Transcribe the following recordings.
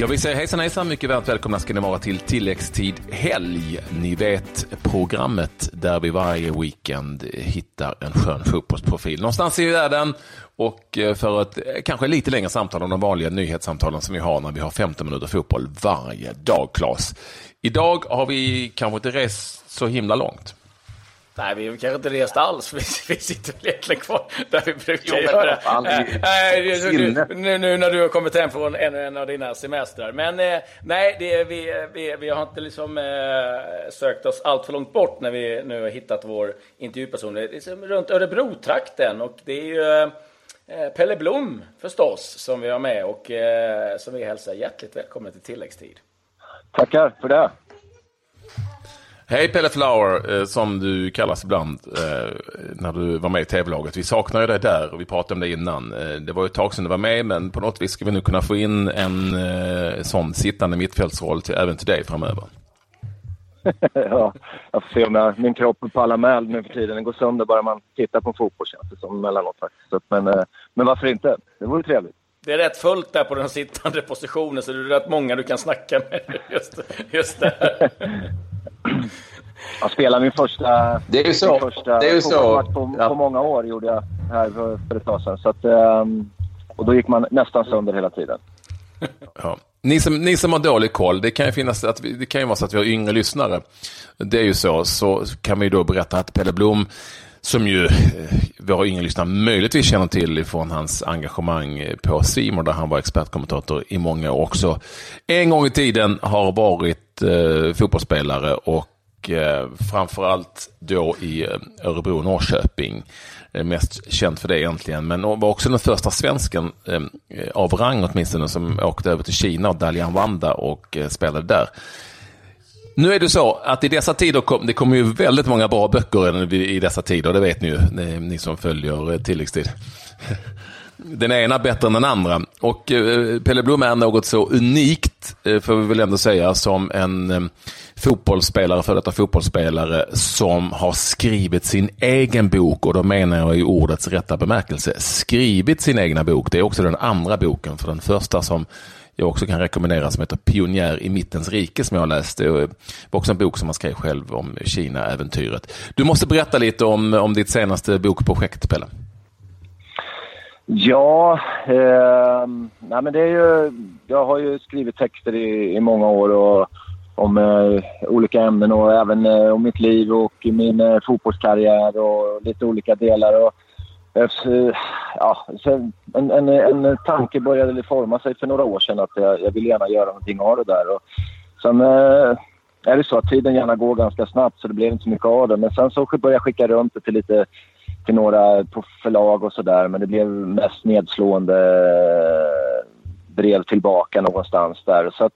Jag vill säga hejsan hejsan, mycket varmt välkomna ska ni vara till tilläggstid helg. Ni vet programmet där vi varje weekend hittar en skön fotbollsprofil någonstans i världen och eh, för ett eh, kanske lite längre samtal om de vanliga nyhetssamtalen som vi har när vi har 15 minuter fotboll varje dag, Claes. Idag har vi kanske inte rest så himla långt. Nej, vi kanske inte rest alls. Vi, vi sitter väl egentligen kvar där vi brukar Jo, göra. fan, det är ju Nej, nu, nu, när du har kommit hem från en, en av dina semestrar. Men eh, nej, det, är- vi, vi, vi har inte liksom, eh, sökt oss allt för långt bort när vi nu har hittat vår intervjuperson. Det är liksom runt Örebro-trakten och det är ju eh, Pelle Blom förstås som vi har med och som vi hälsar hjärtligt välkommen till tilläggstid. Tackar för det. Hej Pelle Flower, eh, som du kallas ibland eh, när du var med i tv-laget. Vi saknar ju dig där och vi pratade om det innan. Eh, Det var ju ett tag sedan du var med, men på något vis ska vi nu kunna få in en sån sittande mittfältsroll till, även till dig framöver. ja, jag får se om jag, min kropp pallar med nu för tiden. Den går sönder bara man tittar på fotboll känns det som emellanåt faktiskt. Men, men varför inte? Det vore trevligt. Det är rätt fullt där på den sittande positionen, så det är rätt många du kan snacka med just, just där. Jag spelade min första, Det är ju så. första Det är ju så. på, Ja. på många år gjorde jag här för, för ett tag sedan. Så att, ehm, och då gick man nästan sönder hela tiden. Ja. Ni, som, ni som har dålig koll, det kan, ju finnas att vi, det kan ju vara så att vi har yngre lyssnare. Det är ju så, så kan vi då berätta att Pelle Blom, som ju eh, våra yngre lyssnare möjligtvis känner till från hans engagemang eh, på Simon där han var expertkommentator i många år också, en gång i tiden har varit eh, fotbollsspelare och eh, framförallt då i eh, Örebro och Norrköping. Eh, Mest känd för det egentligen, men var också den första svensken eh, av rang åtminstone som åkte över till Kina och Dalian Wanda och eh, spelade där. Nu är det så att i dessa tider, kom, det kommer ju väldigt många bra böcker i dessa tider, det vet ni ju, ni, som följer eh, tilläggstid. Den ena bättre än den andra. Och eh, Pelle Blom är något så unikt, eh, får vi väl ändå säga, som en fotbollsspelare, före detta fotbollsspelare, som har skrivit sin egen bok, och då menar jag i ordets rätta bemärkelse, skrivit sin egna bok. Det är också den andra boken, för den första som jag också kan rekommendera som heter Pionjär i mittens rike som jag har läst. Det var också en bok som han skrev själv om Kina-äventyret. Du måste berätta lite om, om ditt senaste bokprojekt, Pelle. Ja, eh, nej men det är ju, jag har ju skrivit texter i, i många år och, om eh, olika ämnen och även eh, om mitt liv och min eh, fotbollskarriär och lite olika delar. Och, efter, ja, sen, en, en, en tanke började forma sig för några år sedan att jag, jag ville gärna göra någonting av det där. Och sen eh, är det så att tiden gärna går ganska snabbt så det blev inte så mycket av det. Men sen så började jag skicka runt det till lite till några på förlag och sådär men det blev mest nedslående eh, brev tillbaka någonstans där. Så att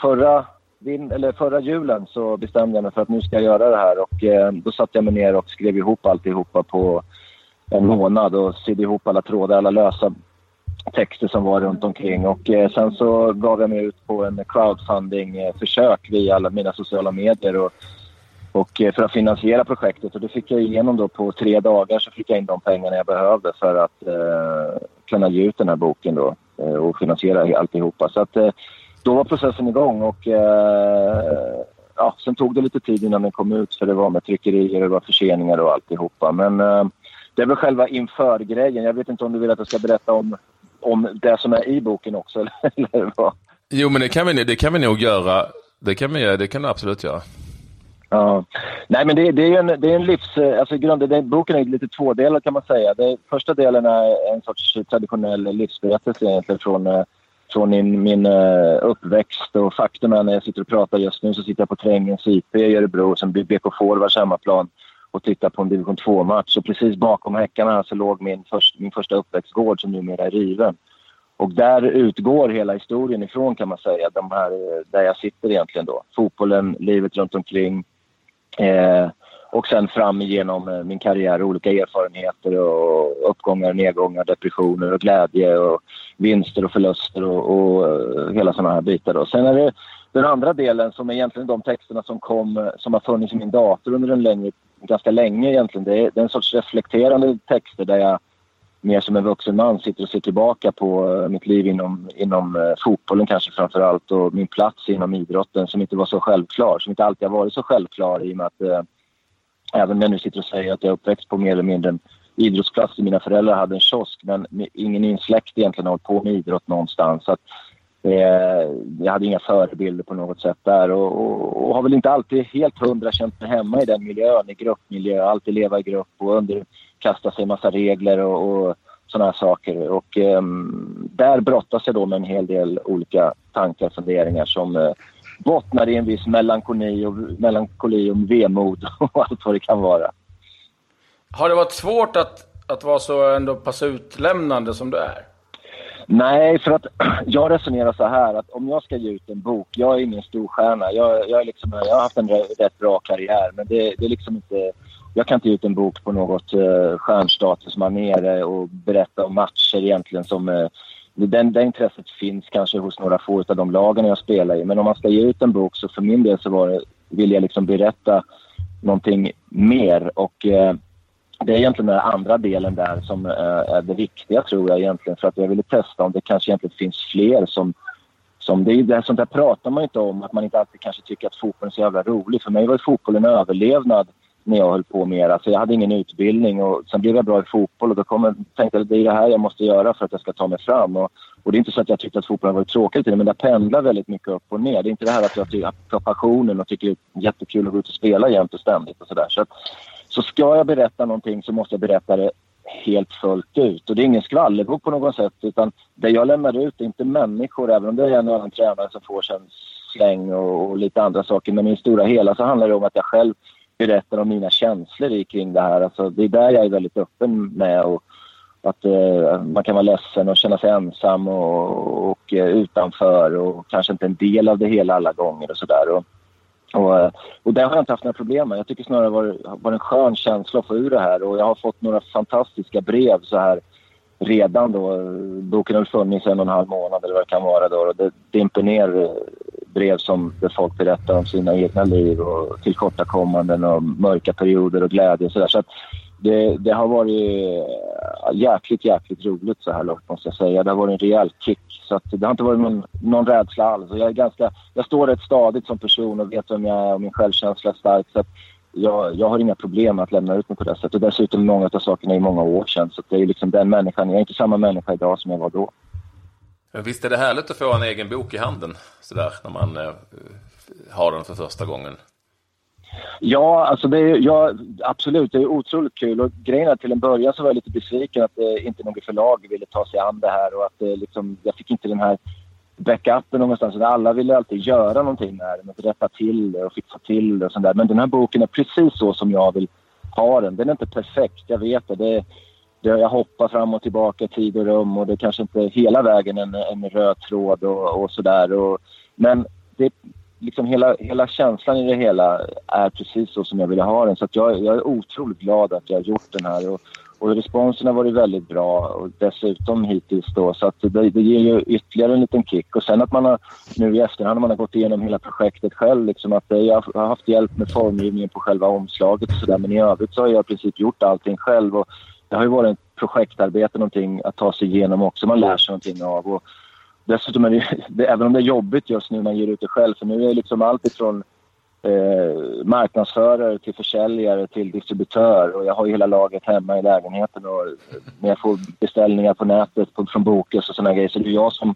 förra, eller förra julen så bestämde jag mig för att nu ska jag göra det här och eh, då satte jag mig ner och skrev ihop alltihopa på en månad och sydde ihop alla trådar, alla lösa texter som var runt omkring och eh, sen så gav jag mig ut på en crowdfunding-försök via alla mina sociala medier och och eh, för att finansiera projektet. Och det fick jag igenom då på tre dagar så fick jag in de pengarna jag behövde för att eh, kunna ge ut den här boken då eh, och finansiera alltihopa. Så att eh, då var processen igång och eh, ja, sen tog det lite tid innan den kom ut för det var med tryckerier och det var förseningar och alltihopa. Men eh, det är väl själva inför-grejen. Jag vet inte om du vill att jag ska berätta om, om det som är i boken också eller vad? Jo, men det kan vi, det kan vi nog göra. Det kan, vi, det kan du absolut göra. Ja. Nej, men det, det är ju en, det är en livs... Alltså grunden, den, boken är lite tvådelad kan man säga. Det, första delen är en sorts traditionell livsberättelse egentligen från, eh, från min, min eh, uppväxt. Och faktum är när jag sitter och pratar just nu så sitter jag på Trängens IP i Örebro som blir BK Forwards hemmaplan och tittade på en division 2-match. Och precis bakom häckarna så låg min, först, min första uppväxtgård som numera är riven. Och där utgår hela historien ifrån kan man säga, de här, eh, där jag sitter egentligen då. Fotbollen, livet runt omkring. Eh, och sen fram igenom eh, min karriär, olika erfarenheter och uppgångar, nedgångar, depressioner och glädje och vinster och förluster och, och eh, hela sådana här bitar. Då. Sen är det den andra delen som är egentligen de texterna som, kom, som har funnits i min dator under en längre, ganska länge egentligen. Det är, det är en sorts reflekterande texter där jag mer som en vuxen man sitter och ser tillbaka på eh, mitt liv inom, inom eh, fotbollen kanske framför allt och min plats inom idrotten som inte var så självklar, som inte alltid har varit så självklar i och med att eh, även om jag nu sitter och säger att jag är uppväxt på mer eller mindre en idrottsplats där mina föräldrar hade en kiosk men ingen i min släkt egentligen har hållit på med idrott någonstans. Så att, eh, jag hade inga förebilder på något sätt där och, och, och, har väl inte alltid helt hundra känt mig hemma i den miljön, i gruppmiljö, alltid leva i grupp och underkasta sig massa regler och, och sådana här saker. Och eh, där brottas jag då med en hel del olika tankar och funderingar som eh, bottnar i en viss melankoli och, melankoli och vemod och allt vad det kan vara. Har det varit svårt att, att vara så ändå pass utlämnande som du är? Nej, för att jag resonerar så här att om jag ska ge ut en bok, jag är ingen storstjärna. Jag, jag, är liksom, jag har haft en rätt bra karriär men det, det är liksom inte... Jag kan inte ge ut en bok på något uh, stjärnstatusmanér eh, och berätta om matcher egentligen som... Uh, den, det intresset finns kanske hos några få av de lagen jag spelar i. Men om man ska ge ut en bok så för min del så var det, vill jag liksom berätta någonting mer. Och uh, det är egentligen den andra delen där som eh, är det viktiga tror jag egentligen för att jag ville testa om det kanske egentligen finns fler som som det är det, sånt där pratar man inte om, att man inte alltid kanske tycker att fotbollen är så jävla rolig. För mig var ju fotbollen en överlevnad när jag höll på med det. Alltså jag hade ingen utbildning och sen blev jag bra i fotboll och då kom jag, tänkte jag att det är det här jag måste göra för att jag ska ta mig fram. Och, och det är inte så att jag tyckte att fotbollen var tråkigt men det pendlar väldigt mycket upp och ner. Det är inte det här att jag tar passionen och tycker det är jättekul att gå ut och spela jämt och ständigt och sådär. Så, att, så ska jag berätta någonting så måste jag berätta det helt fullt ut. Och det är ingen skvallerbok på något sätt utan det jag lämnar ut är inte människor även om det är en och annan tränare som får sen släng och, och, lite andra saker. Men i det stora hela så handlar det om att jag själv berättar om mina känslor kring det här. Alltså, det är där jag är väldigt öppen med. Och, att eh, man kan vara ledsen och känna sig ensam och, och och utanför och kanske inte en del av det hela alla gånger och sådär. Och, eh, och, det har jag inte haft några problem med. Jag tycker snarare det var, var en skön känsla att få ur det här och jag har fått några fantastiska brev så här redan då. Boken har funnits en och en halv månad eller vad det kan vara då och det dimper ner eh, brev som där folk berättar om sina egna liv och tillkortakommanden och mörka perioder och glädje och sådär. Så att det, det, har varit eh, jäkligt, jäkligt roligt så här långt måste jag säga. Det har varit en rejäl kick. Så att det har inte varit någon, någon rädsla alls. Jag, är ganska, jag står rätt stadigt som person och vet vem jag är och min självkänsla är stark. Så att jag, jag har inga problem med att lämna ut mig på det sättet. Dessutom många av sakerna i många år sedan. Så det är liksom den människan. Jag är inte samma människa idag som jag var då. Visst är det härligt att få en egen bok i handen sådär när man eh, har den för första gången? Ja, alltså det är, ja, absolut. Det är otroligt kul. Och grejen är till en början så var jag lite besviken att eh, inte något förlag ville ta sig an det här och att eh, liksom, jag fick inte den här backupen någonstans. Alla ville alltid göra någonting med den, rätta till det och fixa till det och sånt där. Men den här boken är precis så som jag vill ha den. Den är inte perfekt, jag vet det. det, det jag hoppar fram och tillbaka i tid och rum och det är kanske inte hela vägen en, en röd tråd och, och sådär. Men det, liksom hela, hela känslan i det hela är precis så som jag ville ha den. Så jag, jag, är otroligt glad att jag har gjort den här. Och, och responsen har varit väldigt bra och dessutom hittills då. Så att det, det ger ju ytterligare en liten kick. Och sen att man har nu i efterhand man har gått igenom hela projektet själv. Liksom att eh, jag har haft hjälp med formgivningen på själva omslaget och sådär. Men i övrigt så har jag i princip gjort allting själv. Och det har ju varit ett projektarbete, någonting att ta sig igenom också. Man lär sig någonting av. Och dessutom är det, det, även om det är jobbigt just nu när man ger ut det själv, för nu är det liksom allt ifrån eh, marknadsförare till försäljare till distributör och jag har ju hela laget hemma i lägenheten och när jag får beställningar på nätet på, från Bokus och sådana grejer. Så det är jag som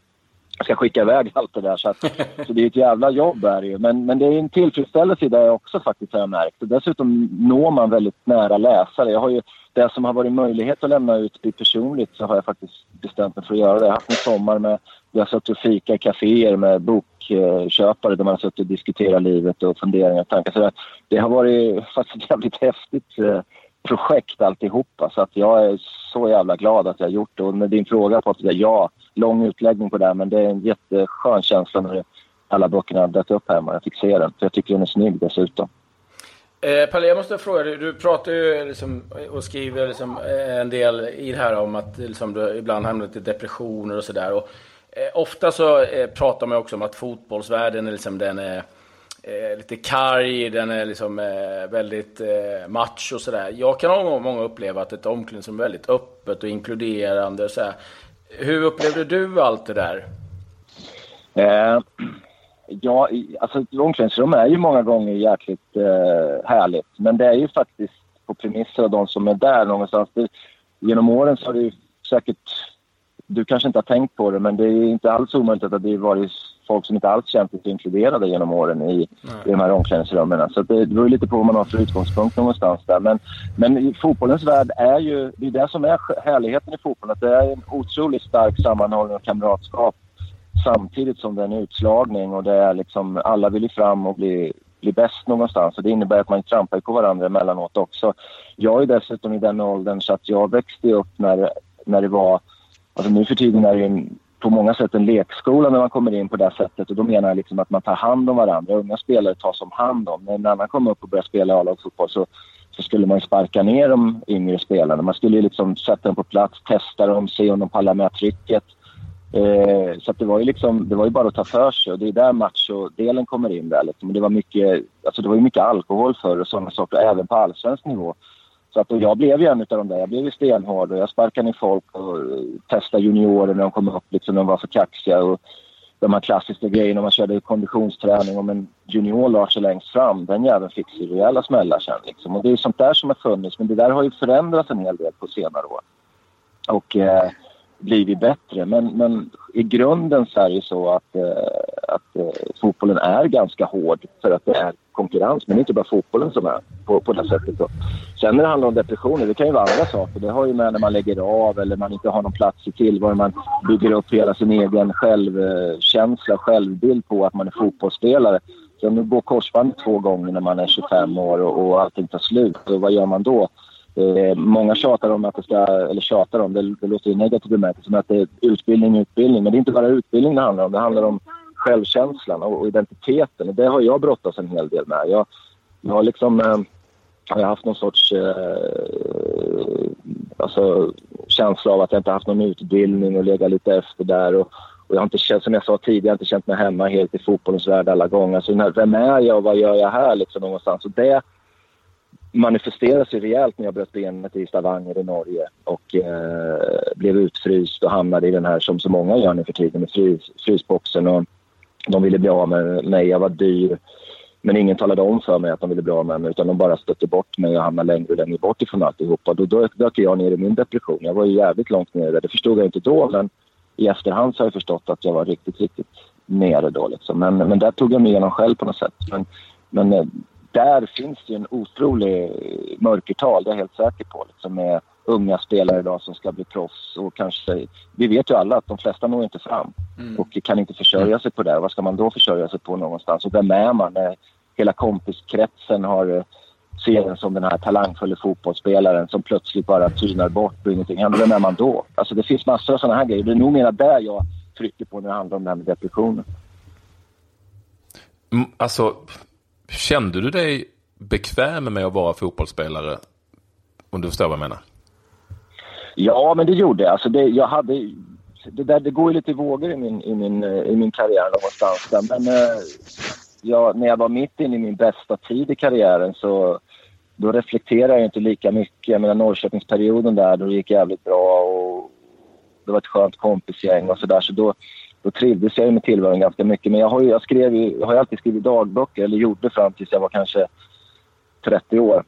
ska skicka iväg allt det där. Så, att, så det är ett jävla jobb är det ju. Men, men det är en tillfredsställelse i det också faktiskt har jag märkt. Och dessutom når man väldigt nära läsare. Jag har ju, det som har varit möjlighet att lämna ut personligt så har jag faktiskt bestämt mig för att göra det. Jag har haft en sommar med, vi har suttit och fika i kaféer med bokköpare där man har suttit och diskuterat livet och funderingar och tankar. Så det, det har varit faktiskt jävligt häftigt eh, projekt alltihopa. Så att jag är så jävla glad att jag har gjort det. Och med din fråga Patrik, ja, lång utläggning på det här, men det är en jätteskön känsla när alla böckerna har dött upp hemma. Jag fick se den, för jag tycker den är snygg dessutom. Eh, Palle, jag måste fråga dig. Du pratar ju liksom, och skriver liksom eh, en del i det här om att liksom, du ibland hamnar i depressioner och sådär. Eh, ofta så eh, pratar man också om att fotbollsvärlden är liksom, den är eh, Eh, lite karg, den är liksom eh, väldigt eh, macho och sådär. Jag kan ha många uppleva att ett omklädningsrum är väldigt öppet och inkluderande. Och sådär. Hur upplevde du allt det där? Eh, ja, alltså ett omklädningsrum är ju många gånger jäkligt eh, härligt. Men det är ju faktiskt på premisser av de som är där någonstans. Det, genom åren så har det ju säkert... Du kanske inte har tänkt på det, men det är inte alls omöjligt att det har varit folk som inte alls känt sig inkluderade genom åren i, i de här omklädningsrummen. Så det beror lite på vad man har för utgångspunkt någonstans där. Men, men i fotbollens värld är ju, det är det som är härligheten i fotbollen, att det är en otroligt stark sammanhållning och kamratskap samtidigt som det är en utslagning och det är liksom, alla vill ju fram och bli, bli bäst någonstans. Och det innebär att man trampar på varandra emellanåt också. Jag är dessutom i den åldern så att jag växte upp när, när det var, alltså nu för tiden är det ju på många sätt en lekskola när man kommer in på det sättet och då menar jag liksom att man tar hand om varandra. Unga spelare tas om hand om. När en annan kom upp och började spela A-lagsfotboll så, så skulle man sparka ner de yngre spelarna. Man skulle liksom sätta dem på plats, testa dem, se om de pallar med trycket. Eh, så det var ju liksom, det var ju bara att ta för sig och det är där machodelen kommer in där liksom. Det var mycket, alltså det var ju mycket alkohol förr och sådana saker, även på allsvensk nivå. Så att, och jag blev ju en av de där. Jag blev ju stenhård och jag sparkade ner folk och eh, testade juniorer när de kom upp, liksom de var för kaxiga. Och de här klassiska grejerna, man körde konditionsträning om en junior la sig längst fram, den jäveln fick sig rejäla smällar sen. Liksom. Och det är sånt där som har funnits, men det där har ju förändrats en hel del på senare år. Och eh, blivit bättre. Men, men i grunden så är det så att, eh, att eh, fotbollen är ganska hård för att det är konkurrens. Men det är inte bara fotbollen som är på, på det sättet. Då. Sen när det handlar om depressioner, det kan ju vara andra saker. Det har ju med när man lägger av eller man inte har någon plats i tillvaron. Man bygger upp hela sin egen självkänsla, självbild på att man är fotbollsspelare. Sen går korsbandet två gånger när man är 25 år och, och allting tar slut. Och vad gör man då? Eh, många tjatar om att det ska, eller tjatar om, det, det låter ju negativt bemärkelse, men att det är utbildning, utbildning. Men det är inte bara utbildning det handlar om. Det handlar om självkänslan och, och identiteten. Och det har jag brottats en hel del med. Jag, jag har liksom eh, jag haft någon sorts eh, alltså, känsla av att jag inte haft någon utbildning och legat lite efter där. Och, och jag har inte känt, som jag sa tidigare, jag har inte känt mig hemma helt i fotbollens värld alla gånger. Så alltså, vem är jag och vad gör jag här liksom någonstans? Och det manifesterade sig rejält när jag bröt benet i Stavanger i Norge och eh, blev utfryst och hamnade i den här som så många gör nu för tiden med frys, frysboxen. Och de ville bli av med mig, jag var dyr. Men ingen talade om för mig att de ville bli av med mig utan de bara stötte bort mig och hamnade längre och längre bort ifrån alltihopa. Då dök, dök jag ner i min depression. Jag var ju jävligt långt nere. Det förstod jag inte då men i efterhand så har jag förstått att jag var riktigt, riktigt nere då liksom. Men, men där tog jag mig igenom själv på något sätt. Men, men eh, där finns det en otrolig mörkertal, det är jag helt säker på. Liksom med unga spelare idag som ska bli proffs. Och kanske, vi vet ju alla att de flesta når inte fram mm. och kan inte försörja sig på det. Vad ska man då försörja sig på någonstans? Och vem är man? Hela kompiskretsen har eh, ser den som den här talangfulla fotbollsspelaren som plötsligt bara tynar bort och ingenting händer. Vem är man då? Alltså det finns massor av sådana här grejer. Det är nog mer där jag trycker på när det handlar om det här med depressionen. Mm, alltså, Kände du dig bekväm med att vara fotbollsspelare? Om du förstår vad jag menar? Ja, men det gjorde jag. Alltså det, jag hade, det, där, det går ju lite i vågor i min, i min, eh, i min karriär någonstans. Där. Men eh, jag, när jag var mitt inne i min bästa tid i karriären så då reflekterade jag inte lika mycket. Jag menar Norrköpingsperioden där, då gick jävligt bra och det var ett skönt kompisgäng och sådär. Så då, då trivdes jag med tillvaron ganska mycket. Men jag har ju, jag skrev ju, jag har alltid skrivit dagböcker, eller gjorde fram tills jag var kanske 30 år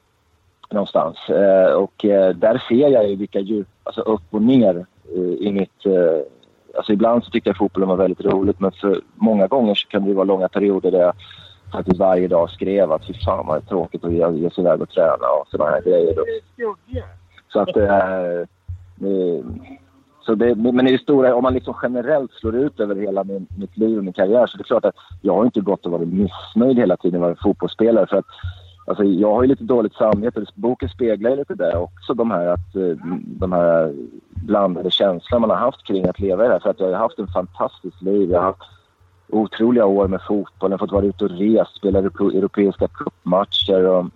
någonstans. Eh, och eh, där ser jag ju vilka djup, alltså upp och ner eh, i mitt... Eh, alltså ibland så tyckte jag fotbollen var väldigt roligt men för många gånger så kan det vara långa perioder där jag faktiskt varje dag skrev att fy fan vad det är tråkigt att ge, ge sig iväg och träna och sådana här grejer. Då. Så att... Eh, så det, men i stora, om man liksom generellt slår ut över hela min, mitt liv och min karriär så det är klart att jag har inte gått och varit missnöjd hela tiden med att vara fotbollsspelare. För att, alltså, jag har ju lite dåligt samvete. Boken speglar ju lite det också. De här, att, eh, de här blandade känslor man har haft kring att leva i det här. För att jag har haft ett fantastiskt liv. Jag har haft otroliga år med fotbollen. Fått vara ute och rest, spela europeiska cupmatcher. Och,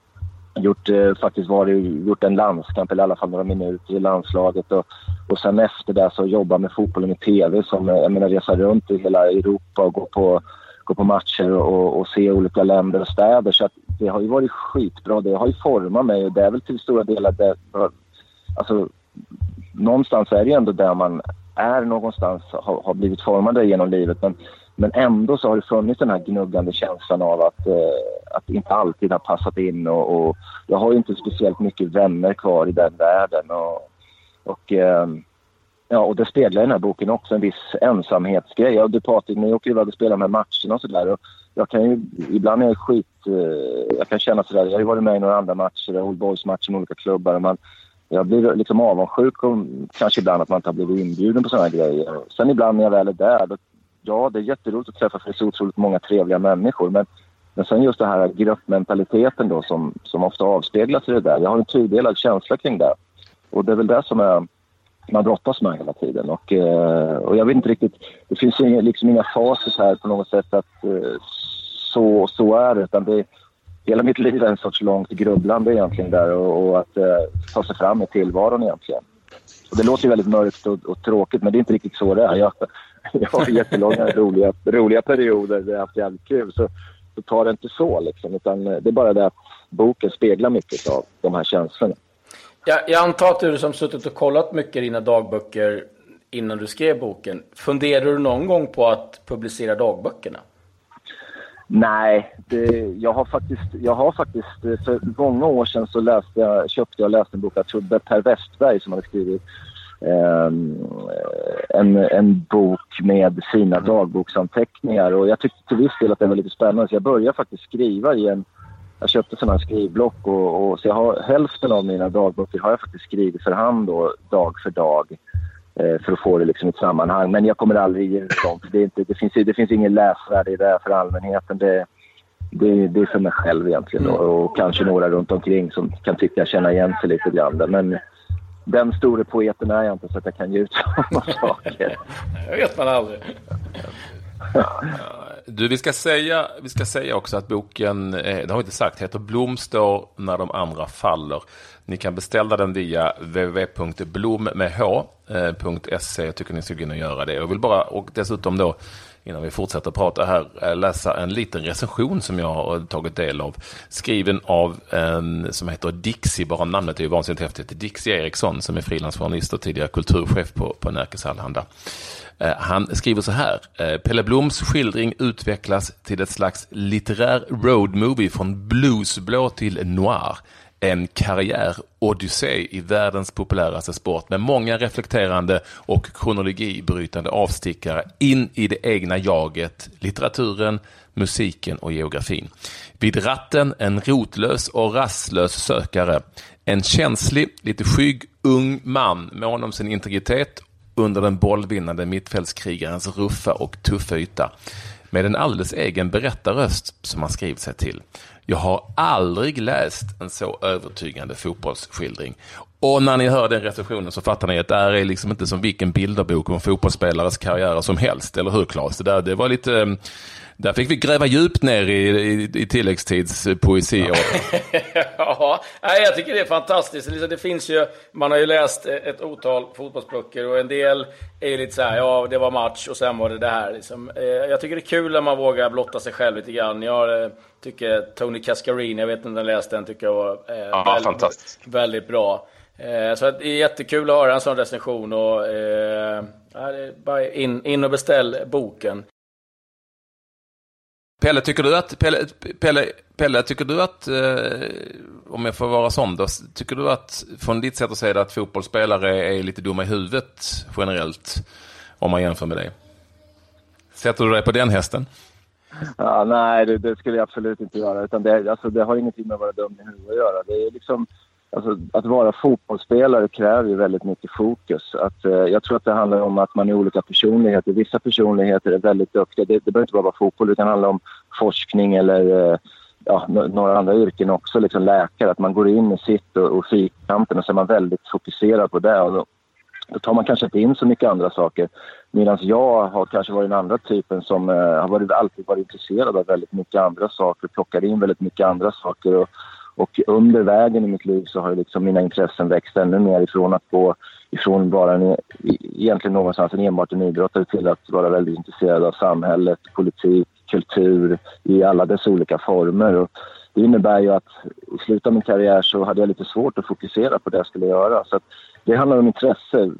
gjort, eh, faktiskt varit, gjort en landskamp, eller i alla fall några minuter i landslaget. Och, och sen efter det så jobba med fotbollen i TV, som, eh, jag menar resa runt i hela Europa och gå på gå på matcher och, och, se olika länder och städer. Så det har ju varit skitbra. Det har ju format mig och det är väl till stora delar det... Alltså, någonstans är det ju ändå där man är någonstans, har, har blivit formade genom livet. Men, men ändå så har det funnits den här gnuggande känslan av att, eh, att inte alltid ha passat in. Och, och, jag har ju inte speciellt mycket vänner kvar i den världen. Och, och eh, Ja, och det speglar den här boken också, en viss ensamhetsgrej. Jag och Patrik, ni åker iväg och spelar med matcherna och sådär. Jag kan ju, ibland är jag skit... Eh, jag kan känna sådär, jag har ju varit med i några andra matcher, Old Boys-matcher med olika klubbar. Och man, jag blir liksom avundsjuk och kanske ibland att man inte har blivit inbjuden på sådana grejer. Sen ibland när jag väl är där, då, ja det är jätteroligt att träffa för så otroligt många trevliga människor. Men, men sen just den här gruppmentaliteten då som, som ofta avspeglas i det där. Jag har en tudelad känsla kring det. Och det är väl det som är man brottas med hela tiden. Och, eh, och jag vet inte riktigt, det finns inga, liksom inga facit här på något sätt att eh, så, så är det. Utan det, hela mitt liv är en sorts långt grubblande egentligen där och, och att eh, ta sig fram i tillvaron egentligen. Och det låter ju väldigt mörkt och, och, tråkigt men det är inte riktigt så det är. Jag, jag har jättelånga roliga, roliga perioder där jag haft jävligt kul. Så, så tar det inte så liksom. Utan det är bara det att boken speglar mycket av de här känslorna. Jag, jag antar att du som suttit och kollat mycket i dina dagböcker innan du skrev boken. Funderar du någon gång på att publicera dagböckerna? Nej, det, jag, har faktiskt, jag har faktiskt... För många år sedan så läste jag, köpte jag och läste en bok, tror det Per Westberg som hade skrivit eh, en, en bok med sina dagboksanteckningar. Och jag tyckte till viss del att det var lite spännande så jag började faktiskt skriva i en jag köpte sådana här skrivblock och, och, så jag har, hälften av mina dagböcker har jag faktiskt skrivit för hand då, dag för dag eh, för att få det liksom i ett sammanhang. Men jag kommer aldrig ge ut dem. Det, inte, det, finns, det finns ingen läsvärde i det för allmänheten. Det, det, det är för mig själv egentligen och, och, kanske några runt omkring som kan tycka känna igen sig lite grann. Men den store poeten är jag inte så att jag kan ge ut sådana saker. Det vet man aldrig. Du, vi ska, säga, vi ska säga också att boken, eh, det har vi inte sagt, heter Blom står när de andra faller. Ni kan beställa den via www.blommeh.se. Jag tycker ni ska gå in och göra det. Jag vill bara, och dessutom då, innan vi fortsätter prata här, eh, läsa en liten recension som jag har tagit del av. Skriven av en som heter Dixie, bara namnet är ju vansinnigt häftigt. Dixie Eriksson som är frilansjournalist och tidigare kulturchef på, på Närkes Allehanda. Eh, han skriver så här. Eh, Pelle Bloms skildring utvecklas till ett slags litterär roadmovie från bluesblå till noir. En karriär-odyssé i världens populäraste sport med många reflekterande och kronologibrytande avstickare in i det egna jaget, litteraturen, musiken och geografin. Vid ratten en rotlös och rastlös sökare. En känslig, lite skygg, ung man mån om sin integritet under den bollvinnande mittfältskrigarens ruffa och tuffa yta med en alldeles egen berättarröst som han skrivit sig till. Jag har aldrig läst en så övertygande fotbollsskildring. Och när ni hör den recensionen så fattar ni att det här är liksom inte som vilken bilderbok om fotbollsspelares karriärer som helst, eller hur Claes? Det, där, det var lite ehm, där fick vi gräva djupt ner i, i, i tilläggstids poesi. ja, jag tycker det är fantastiskt. Det finns ju, man har ju läst ett otal fotbollsböcker och en del är ju lite så här, ja det var match och sen var det det här. Liksom. Eh, jag tycker det är kul när man vågar blotta sig själv lite grann. Jag eh, tycker Tony Cascarini, jag vet inte om den läste den, tycker jag var eh, ja, väldigt, väldigt bra. Så det är jättekul att höra en sån recension och eh, bara in, in och beställ boken. Pelle, tycker du att, Pelle, Pelle, Pelle tycker du att, eh, om jag får vara sån då, tycker du att från ditt sätt att säga det att fotbollsspelare är lite dumma i huvudet generellt, om man jämför med dig? Sätter du dig på den hästen? Ja, nej, det, det, skulle jag absolut inte göra. Utan det, alltså, det har ingenting med att vara dum i huvudet att göra. Det är liksom, Alltså, att vara fotbollsspelare kräver ju väldigt mycket fokus. Att, eh, jag tror att det handlar om att man är olika personligheter. Vissa personligheter är väldigt duktiga. Det, det behöver inte bara vara fotboll, det kan handla om forskning eller eh, ja, några andra yrken också. Liksom läkare, att man går in i sitt och, och fyrkanten och så är man väldigt fokuserad på det. Och då, då tar man kanske inte in så mycket andra saker. Medan jag har kanske varit den andra typen som eh, har varit, alltid varit intresserad av väldigt mycket andra saker, plockar in väldigt mycket andra saker. Och, och under vägen i mitt liv så har liksom mina intressen växt ännu mer ifrån att gå ifrån bara en, e- egentligen någonstans en enbart en idrottare till att vara väldigt intresserad av samhället, politik, kultur i alla dess olika former. Och det innebär ju att i slutet av min karriär så hade jag lite svårt att fokusera på det jag skulle göra. Så det handlar om intresse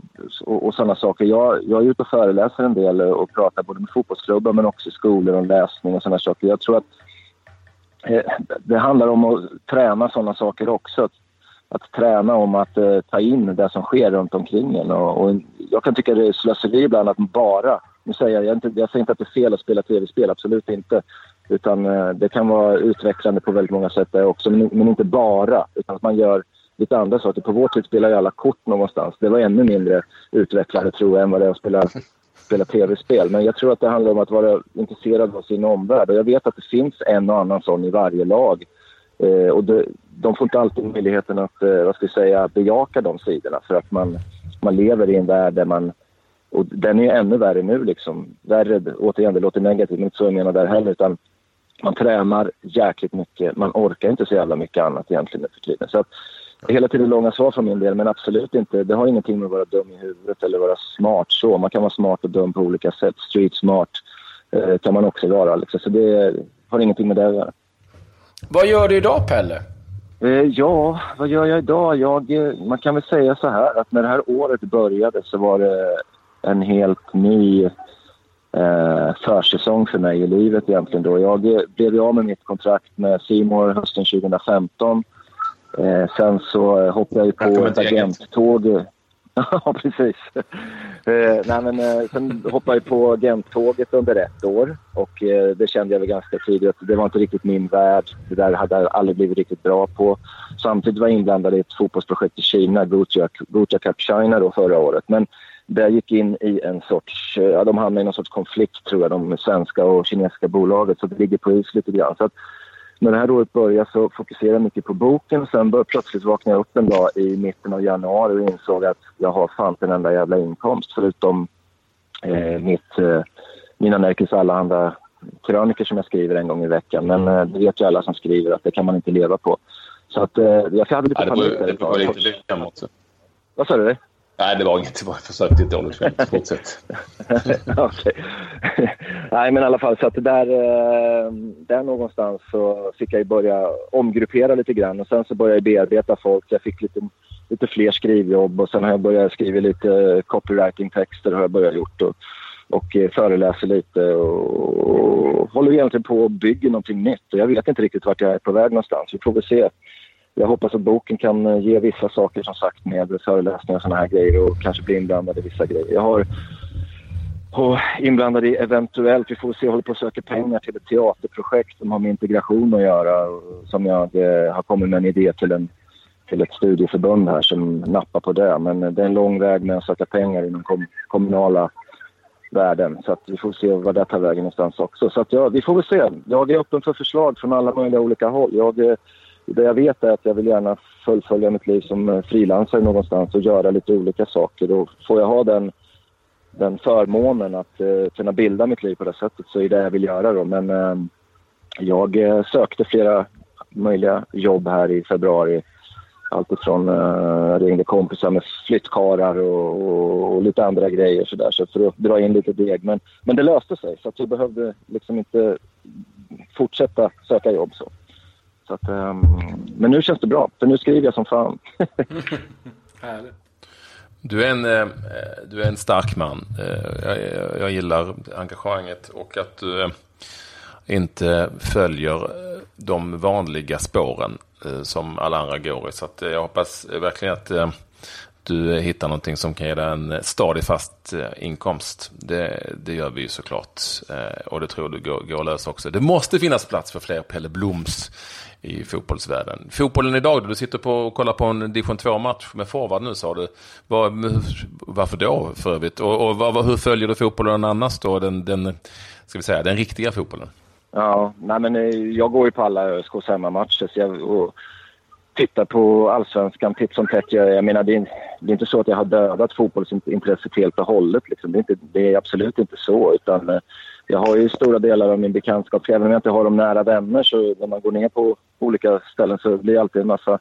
och, och sådana saker. Jag, jag är ute och föreläser en del och pratar både med fotbollsklubbar men också i skolor om läsning och sådana saker. Jag tror att Eh, det handlar om att träna sådana saker också. Att, att träna om att eh, ta in det som sker runt omkring en. Och, och jag kan tycka det är slöseri ibland att bara... Nu säger jag, inte, jag säger inte att det är fel att spela tv-spel, absolut inte. Utan eh, det kan vara utvecklande på väldigt många sätt där också, men, men inte bara. Utan att man gör lite andra saker. På vår tid spelade ju alla kort någonstans. Det var ännu mindre utvecklande tror jag än vad det är att spela, spela tv-spel. Men jag tror att det handlar om att vara intresserad av sin omvärld. Och jag vet att det finns en och annan sån i varje lag. Eh, och det, de får inte alltid möjligheten att, eh, vad ska jag säga, bejaka de sidorna. För att man, man lever i en värld där man och den är ännu värre nu liksom. Värre, återigen, det låter negativt, men inte så jag menar där heller. Utan man tränar jäkligt mycket. Man orkar inte så jävla mycket annat egentligen nu för tiden. Så att, hela tiden långa svar från min del, men absolut inte. Det har ingenting med att vara dum i huvudet eller vara smart så. Man kan vara smart och dum på olika sätt. Street smart eh, kan man också vara. Liksom. Så det har ingenting med det att göra. Vad gör du idag, Pelle? Eh, ja, vad gör jag idag? Jag, eh, man kan väl säga så här att när det här året började så var det en helt ny eh, försäsong för mig i livet egentligen. Då. Jag eh, blev av med mitt kontrakt med Simor hösten 2015 Eh, sen så hoppade jag på ett agenttåg. ja, precis. Eh, nej, men, eh, sen hoppade jag på agenttåget under ett år och eh, det kände jag väl ganska tidigt att det var inte riktigt min värld. Det där hade jag aldrig blivit riktigt bra på. Samtidigt var jag inblandad i ett fotbollsprojekt i Kina, Gotia, Cup China då förra året. Men det gick in i en sorts, ja de hamnade i någon sorts konflikt tror jag, de svenska och kinesiska bolaget. Så det ligger på is lite grann. Så att, när det här året började så fokuserade jag mycket på boken. Sen bör, plötsligt vaknade jag upp en dag i mitten av januari och insåg att jag har fan en enda jävla inkomst förutom eh, mitt, eh, mina Nerikes andra kröniker som jag skriver en gång i veckan. Men eh, det vet ju alla som skriver att det kan man inte leva på. Så att eh, jag hade lite panik. Lite lycka också. Vad sa du? Nej, det var inget. Det var försökte ett dåligt skämt. Fortsätt. Okej. Nej, men i alla fall så att där, eh, där någonstans så fick jag börja omgruppera lite grann och sen så började jag bearbeta folk. Jag fick lite, lite fler skrivjobb och sen har jag börjat skriva lite copywriting-texter har jag börjat gjort och, och eh, föreläser lite och, och håller egentligen på och bygger någonting nytt. Och jag vet inte riktigt vart jag är på väg någonstans. Vi får väl se jag hoppas att boken kan eh, ge vissa saker som sagt med föreläsningar och sådana här grejer och kanske bli inblandad i vissa grejer. Jag har och inblandad i eventuellt, vi får se, jag håller på att söka pengar till ett teaterprojekt som har med integration att göra. Som jag eh, har kommit med en idé till, en, till ett studieförbund här som nappar på det. Men eh, det är en lång väg med att söka pengar inom kom, kommunala världen. Så att vi får se vad det tar vägen någonstans också. Så att ja, vi får väl se. Jag är öppen för förslag från alla möjliga olika håll. Jag eh, det jag vet är att jag vill gärna fullfölja mitt liv som eh, frilansare någonstans och göra lite olika saker. Och får jag ha den, den förmånen att eh, kunna bilda mitt liv på det sättet så är det jag vill göra då. Men ehm, eh, jag sökte flera möjliga jobb här i februari. Allt ifrån eh, ringde kompisar med flyttkarlar och, och, och, lite andra grejer sådär så för att dra in lite deg. Men, men det löste sig så att jag behövde liksom inte fortsätta söka jobb så. Så att, um, men nu känns det bra, för nu skriver jag som fan. Du är en, eh, du är en stark man. Eh, jag, jag gillar engagemanget och att du eh, inte följer de vanliga spåren som alla andra går i. Så jag hoppas verkligen att du hittar någonting som kan ge dig en stadig fast eh, inkomst. Det, det gör vi ju såklart. Eh, och det tror du går, går att lösa också. Det måste finnas plats för fler Pelle Bloms i fotbollsvärlden. Fotbollen idag, du sitter på och kollar på en division 2-match med forward nu sa du. Var, varför då för övrigt? Och, och var, hur följer du fotbollen annars då? Den, den, ska vi säga, den riktiga fotbollen? Ja, nej men eh, jag går ju på alla ÖSKs hemmamatcher så jag och tittar på allsvenskan titt som tätt. Jag, jag menar, det är, det är, inte så att jag har dödat fotbollsintresset helt och hållet. Liksom. Det, är inte, det är absolut inte så. utan eh, jag har ju stora delar av min bekantskap, även om jag inte har de nära vänner så när man går ner på olika ställen så blir det alltid en massa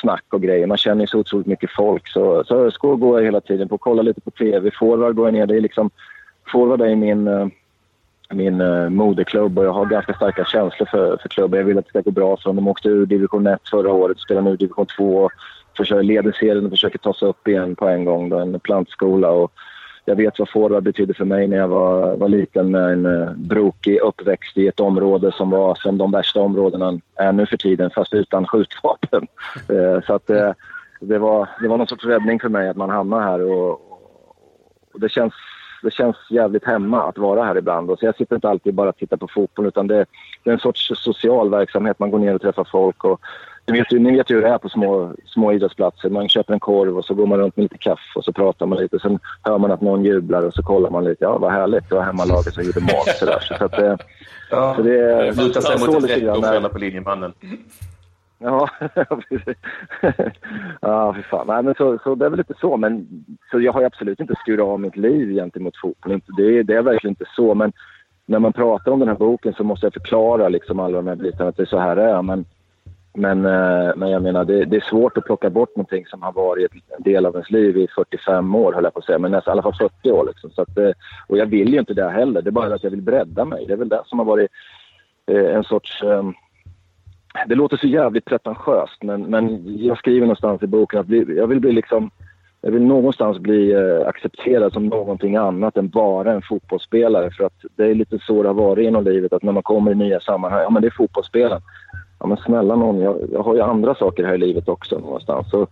snack och grejer. Man känner ju så otroligt mycket folk. Så, så ÖSK går jag hela tiden på. Kollar lite på TV. Forward går jag ner. Det är liksom, forward är min, eh, min eh, moderklubb och jag har ganska starka känslor för, för klubben. Jag vill att det ska gå bra för dem. De åkte ur division 1 förra året, spelar nu division 2 försöker leder serien och försöker ta sig upp igen på en gång. Då, en plantskola. Och jag vet vad forward betydde för mig när jag var, var liten med en eh, brokig uppväxt i ett område som var som de värsta områdena är nu för tiden, fast utan skjutvapen. Eh, så att, uh, det, var, det var någon sorts räddning för mig att man hamnar här. Och, och det, känns, det känns jävligt hemma att vara här ibland. Och så jag sitter inte alltid bara och tittar på fotboll utan det, det är en sorts social verksamhet. Man går ner och träffar folk. Och, ni vet, ni vet ju hur det är på små, små idrottsplatser. Man köper en korv och så går man runt med lite kaffe och så pratar man lite. Sen hör man att någon jublar och så kollar man lite. Ja, vad härligt. Det var hemmalaget som gjorde mål. Så, där. så, att, eh, ja, så det lutar sig mot ett rätt på linjemannen. Ja, precis. ja, fy fan. Nej, men så, så det är väl lite så. Men så jag har absolut inte skurit av mitt liv gentemot fotboll. Det, det är verkligen inte så. Men när man pratar om den här boken så måste jag förklara liksom alla de här bitarna att det är så här det är. Men men, eh, men jag menar, det, det, är svårt att plocka bort någonting som har varit en del av ens liv i 45 år, höll jag på att säga. Men nästan, i alla fall 40 år. Liksom. Så att, eh, och jag vill ju inte det heller. Det är bara att jag vill bredda mig. Det är väl det som har varit eh, en sorts det låter så jävligt pretentiöst, men, men jag skriver någonstans i boken att bli, jag vill bli liksom... Jag vill någonstans bli eh, accepterad som någonting annat än bara en fotbollsspelare. För att det är lite så det har varit genom livet, att när man kommer i nya sammanhang, ja men det är fotbollsspelaren ja men snälla någon, jag, jag har ju andra saker här i livet också någonstans. Och,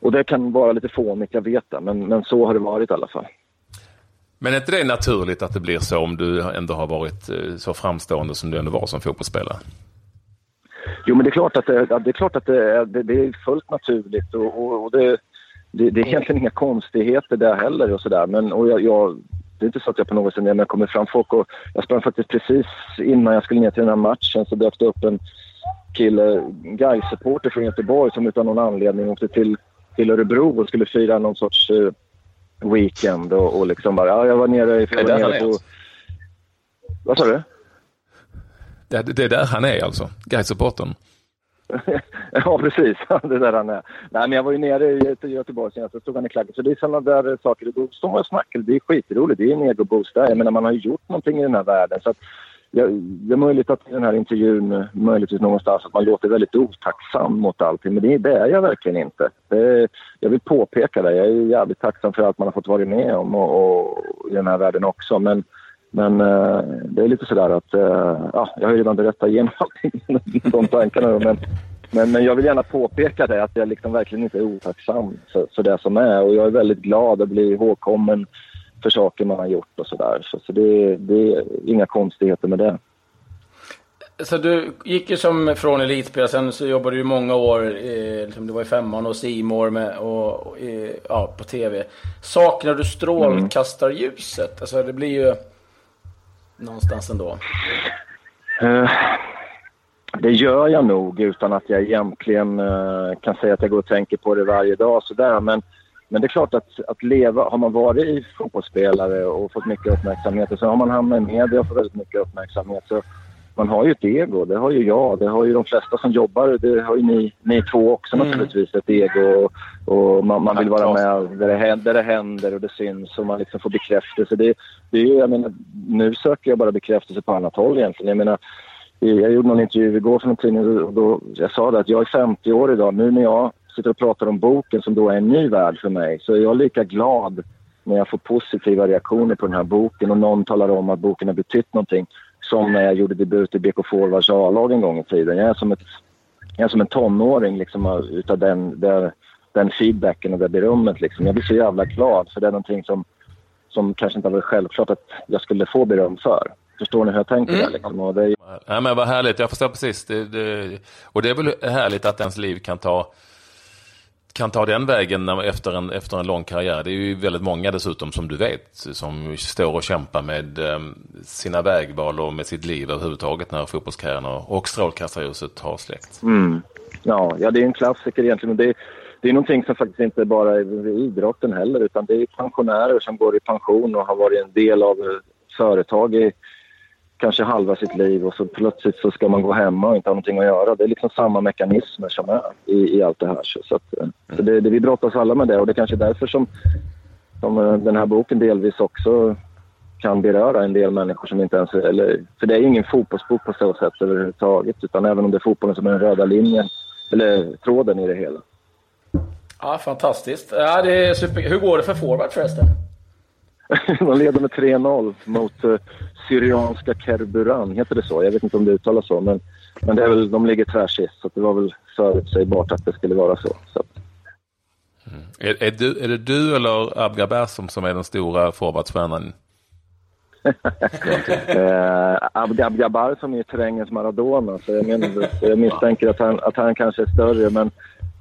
och det kan vara lite fånigt, jag vet det, men, men så har det varit i alla fall. Men är inte det naturligt att det blir så om du ändå har varit eh, så framstående som du ändå var som fotbollsspelare? Jo, men det är klart att det, det är, klart att det det, det är fullt naturligt och, och, det, det, det, är egentligen inga konstigheter där heller och sådär. Men och jag, jag, det är inte så att jag på något sätt när jag kommer fram folk och jag sprang faktiskt precis innan jag skulle ner till den här matchen så dök det upp en kille, Gais-supporter från Göteborg som utan någon anledning åkte till, till Örebro och skulle fira någon sorts uh, weekend och, och liksom bara, ja jag var nere, i... var nere på... Vad sa du? Det, det är där han är alltså, Gais-supportern? ja, precis. det är där han är. Nej, men jag var ju nere i Göteborg senast, så stod han i klacken. Så det är sådana där saker. Då står man och snackar. Det är skitroligt. Det är en egoboost där. Jag menar, man har ju gjort någonting i den här världen. Så att ja, det är möjligt att i den här intervjun, möjligtvis någonstans, att man låter väldigt otacksam mot allting. Men det, det är jag verkligen inte. Det, jag vill påpeka det. Jag är jävligt tacksam för allt man har fått vara med om och, och i den här världen också. Men, men eh, det är lite sådär att, eh, ja, jag har ju redan berättat igenom allting, de tankarna. Men, men, men jag vill gärna påpeka det, att jag liksom verkligen inte är otacksam för, för det som är. Och jag är väldigt glad att bli ihågkommen för saker man har gjort och sådär. Så, så det, det är inga konstigheter med det. Så du gick ju som från elitspelare, sen så jobbade du många år, eh, liksom, du var i femman och Simor med och, och eh, ja, på tv. Saknar du strålkastarljuset? Mm. Alltså det blir ju någonstans ändå. Uh, det gör jag nog utan att jag egentligen uh, kan säga att jag går och tänker på det varje dag sådär. Men men det är klart att, att leva, har man varit fotbollsspelare och fått mycket uppmärksamhet och så har man hamnat i media och fått väldigt mycket uppmärksamhet så man har ju ett ego. Det har ju jag, det har ju de flesta som jobbar, det har ju ni, ni två också mm. naturligtvis, ett ego. Och, och man, man, vill vara med där det, händer, där det händer och det syns och man liksom får bekräftelse. Det, det är ju, jag menar, nu söker jag bara bekräftelse på annat håll egentligen. Jag menar, jag gjorde någon intervju igår för en tidning och då, jag sa det att jag är 50 år idag. Nu när jag sitter och pratar om boken som då är en ny värld för mig så är jag lika glad när jag får positiva reaktioner på den här boken och någon talar om att boken har betytt någonting som när jag gjorde debut i BK Forwards A-lag en gång i tiden. Jag är som, ett, jag är som en tonåring liksom, utav den, där, den feedbacken och det berömmet. Liksom. Jag blir så jävla glad för det är någonting som, som kanske inte var självklart att jag skulle få beröm för. Förstår ni hur jag tänker? Mm. Liksom? Och det är... ja, men vad härligt, jag förstår precis. Det, det, och det är väl härligt att ens liv kan ta kan ta den vägen efter en, efter en lång karriär. Det är ju väldigt många dessutom som du vet som står och kämpar med eh, sina vägval och med sitt liv överhuvudtaget när fotbollskarriären och strålkastarljuset har släckt. Mm. Ja, ja, det är en klassiker egentligen. Det är, det är någonting som faktiskt inte bara är idrotten heller utan det är pensionärer som går i pension och har varit en del av eh, företag i kanske halva sitt liv och så plötsligt så ska man gå hemma och inte ha någonting att göra. Det är liksom samma mekanismer som är i, i allt det här. Så, så, att, mm. så det, det, vi brottas alla med det och det är kanske är därför som, som eh, den här boken delvis också kan beröra en del människor som inte ens... Eller, för det är ingen fotbollsbok på så sätt överhuvudtaget. Utan även om det är fotbollen som är den röda linjen, eller tråden i det hela. Ja, fantastiskt. Ja, det är super... Hur går det för forward förresten? De leder med 3-0 mot uh, Syrianska Kerburan, heter det så? Jag vet inte om det uttalas så, men, men det är väl, de ligger tvärsist, så det var väl förutsägbart att det skulle vara så. så. Mm. Är, är, du, är det du eller Abgar Bersom som är den stora forwardstjärnan? eh, Abgab Jabbar som är terrängens Maradona, så jag, menar, jag misstänker att han, att han kanske är större. Men,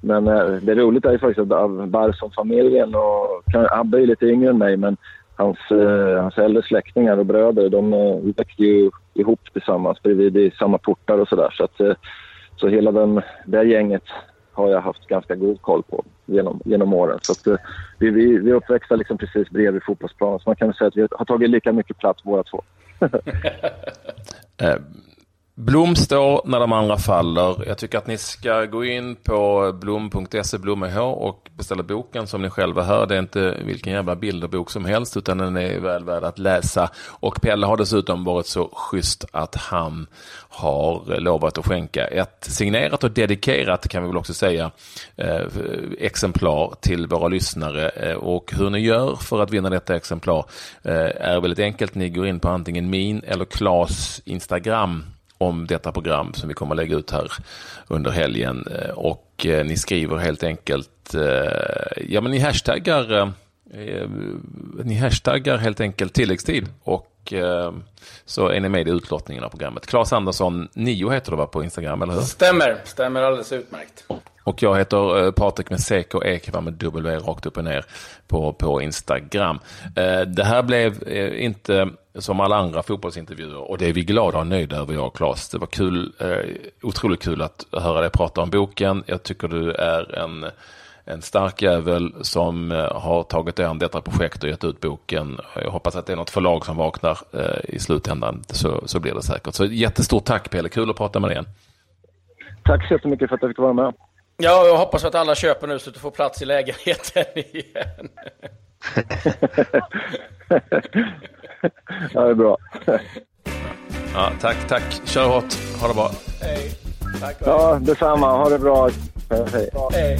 men eh, det roliga är ju faktiskt att Barsom-familjen och Abbe är lite yngre än mig, men hans, eh, hans äldre släktingar och bröder, de eh, växte ju ihop tillsammans bredvid i samma portar och sådär. Så, att, eh, så hela den, det gänget har jag haft ganska god koll på genom, genom åren. Så att, eh, vi, vi, vi är uppväxta liksom precis bredvid fotbollsplanen, så man kan säga att vi har tagit lika mycket plats båda två. Eh, Blom står när de andra faller. Jag tycker att ni ska gå in på blom.se, Blom och beställa boken som ni själva hör. Det är inte vilken jävla bilderbok som helst utan den är väl värd att läsa. Och Pelle har dessutom varit så schysst att han har lovat att skänka ett signerat och dedikerat, kan vi väl också säga, eh, exemplar till våra lyssnare. Eh, och hur ni gör för att vinna detta exemplar eh, är väldigt enkelt. Ni går in på antingen min eller Klas Instagram om detta program som vi kommer att lägga ut här under helgen. Eh, och eh, ni skriver helt enkelt, eh, ja men ni hashtaggar, ni hashtaggar helt enkelt tilläggstid och så är ni med i utlottningen av programmet. Claes Andersson 9 heter du va på Instagram, eller hur? Stämmer, stämmer alldeles utmärkt. Och jag heter Patrik med CK Ekva med W rakt upp och ner på, på Instagram. Det här blev inte som alla andra fotbollsintervjuer och det är vi glada och nöjda över jag och Claes. Det var kul, eh, otroligt kul att höra dig prata om boken. Jag tycker du är en, en stark jävel som eh, har tagit dig an detta projekt och gett ut boken. Jag hoppas att det är något förlag som vaknar eh, i slutändan. Så, så blir det säkert. Så jättestort tack Pelle, kul att prata med dig igen. Tack så jättemycket för att jag fick vara med. Ja, jag hoppas att alla köper nu så att du får plats i lägenheten igen. ja, det är bra. ja, tack, tack. Kör hårt. Ha det bra. Hej. Tack. Ja, detsamma. Ha det bra. Hej. Hej.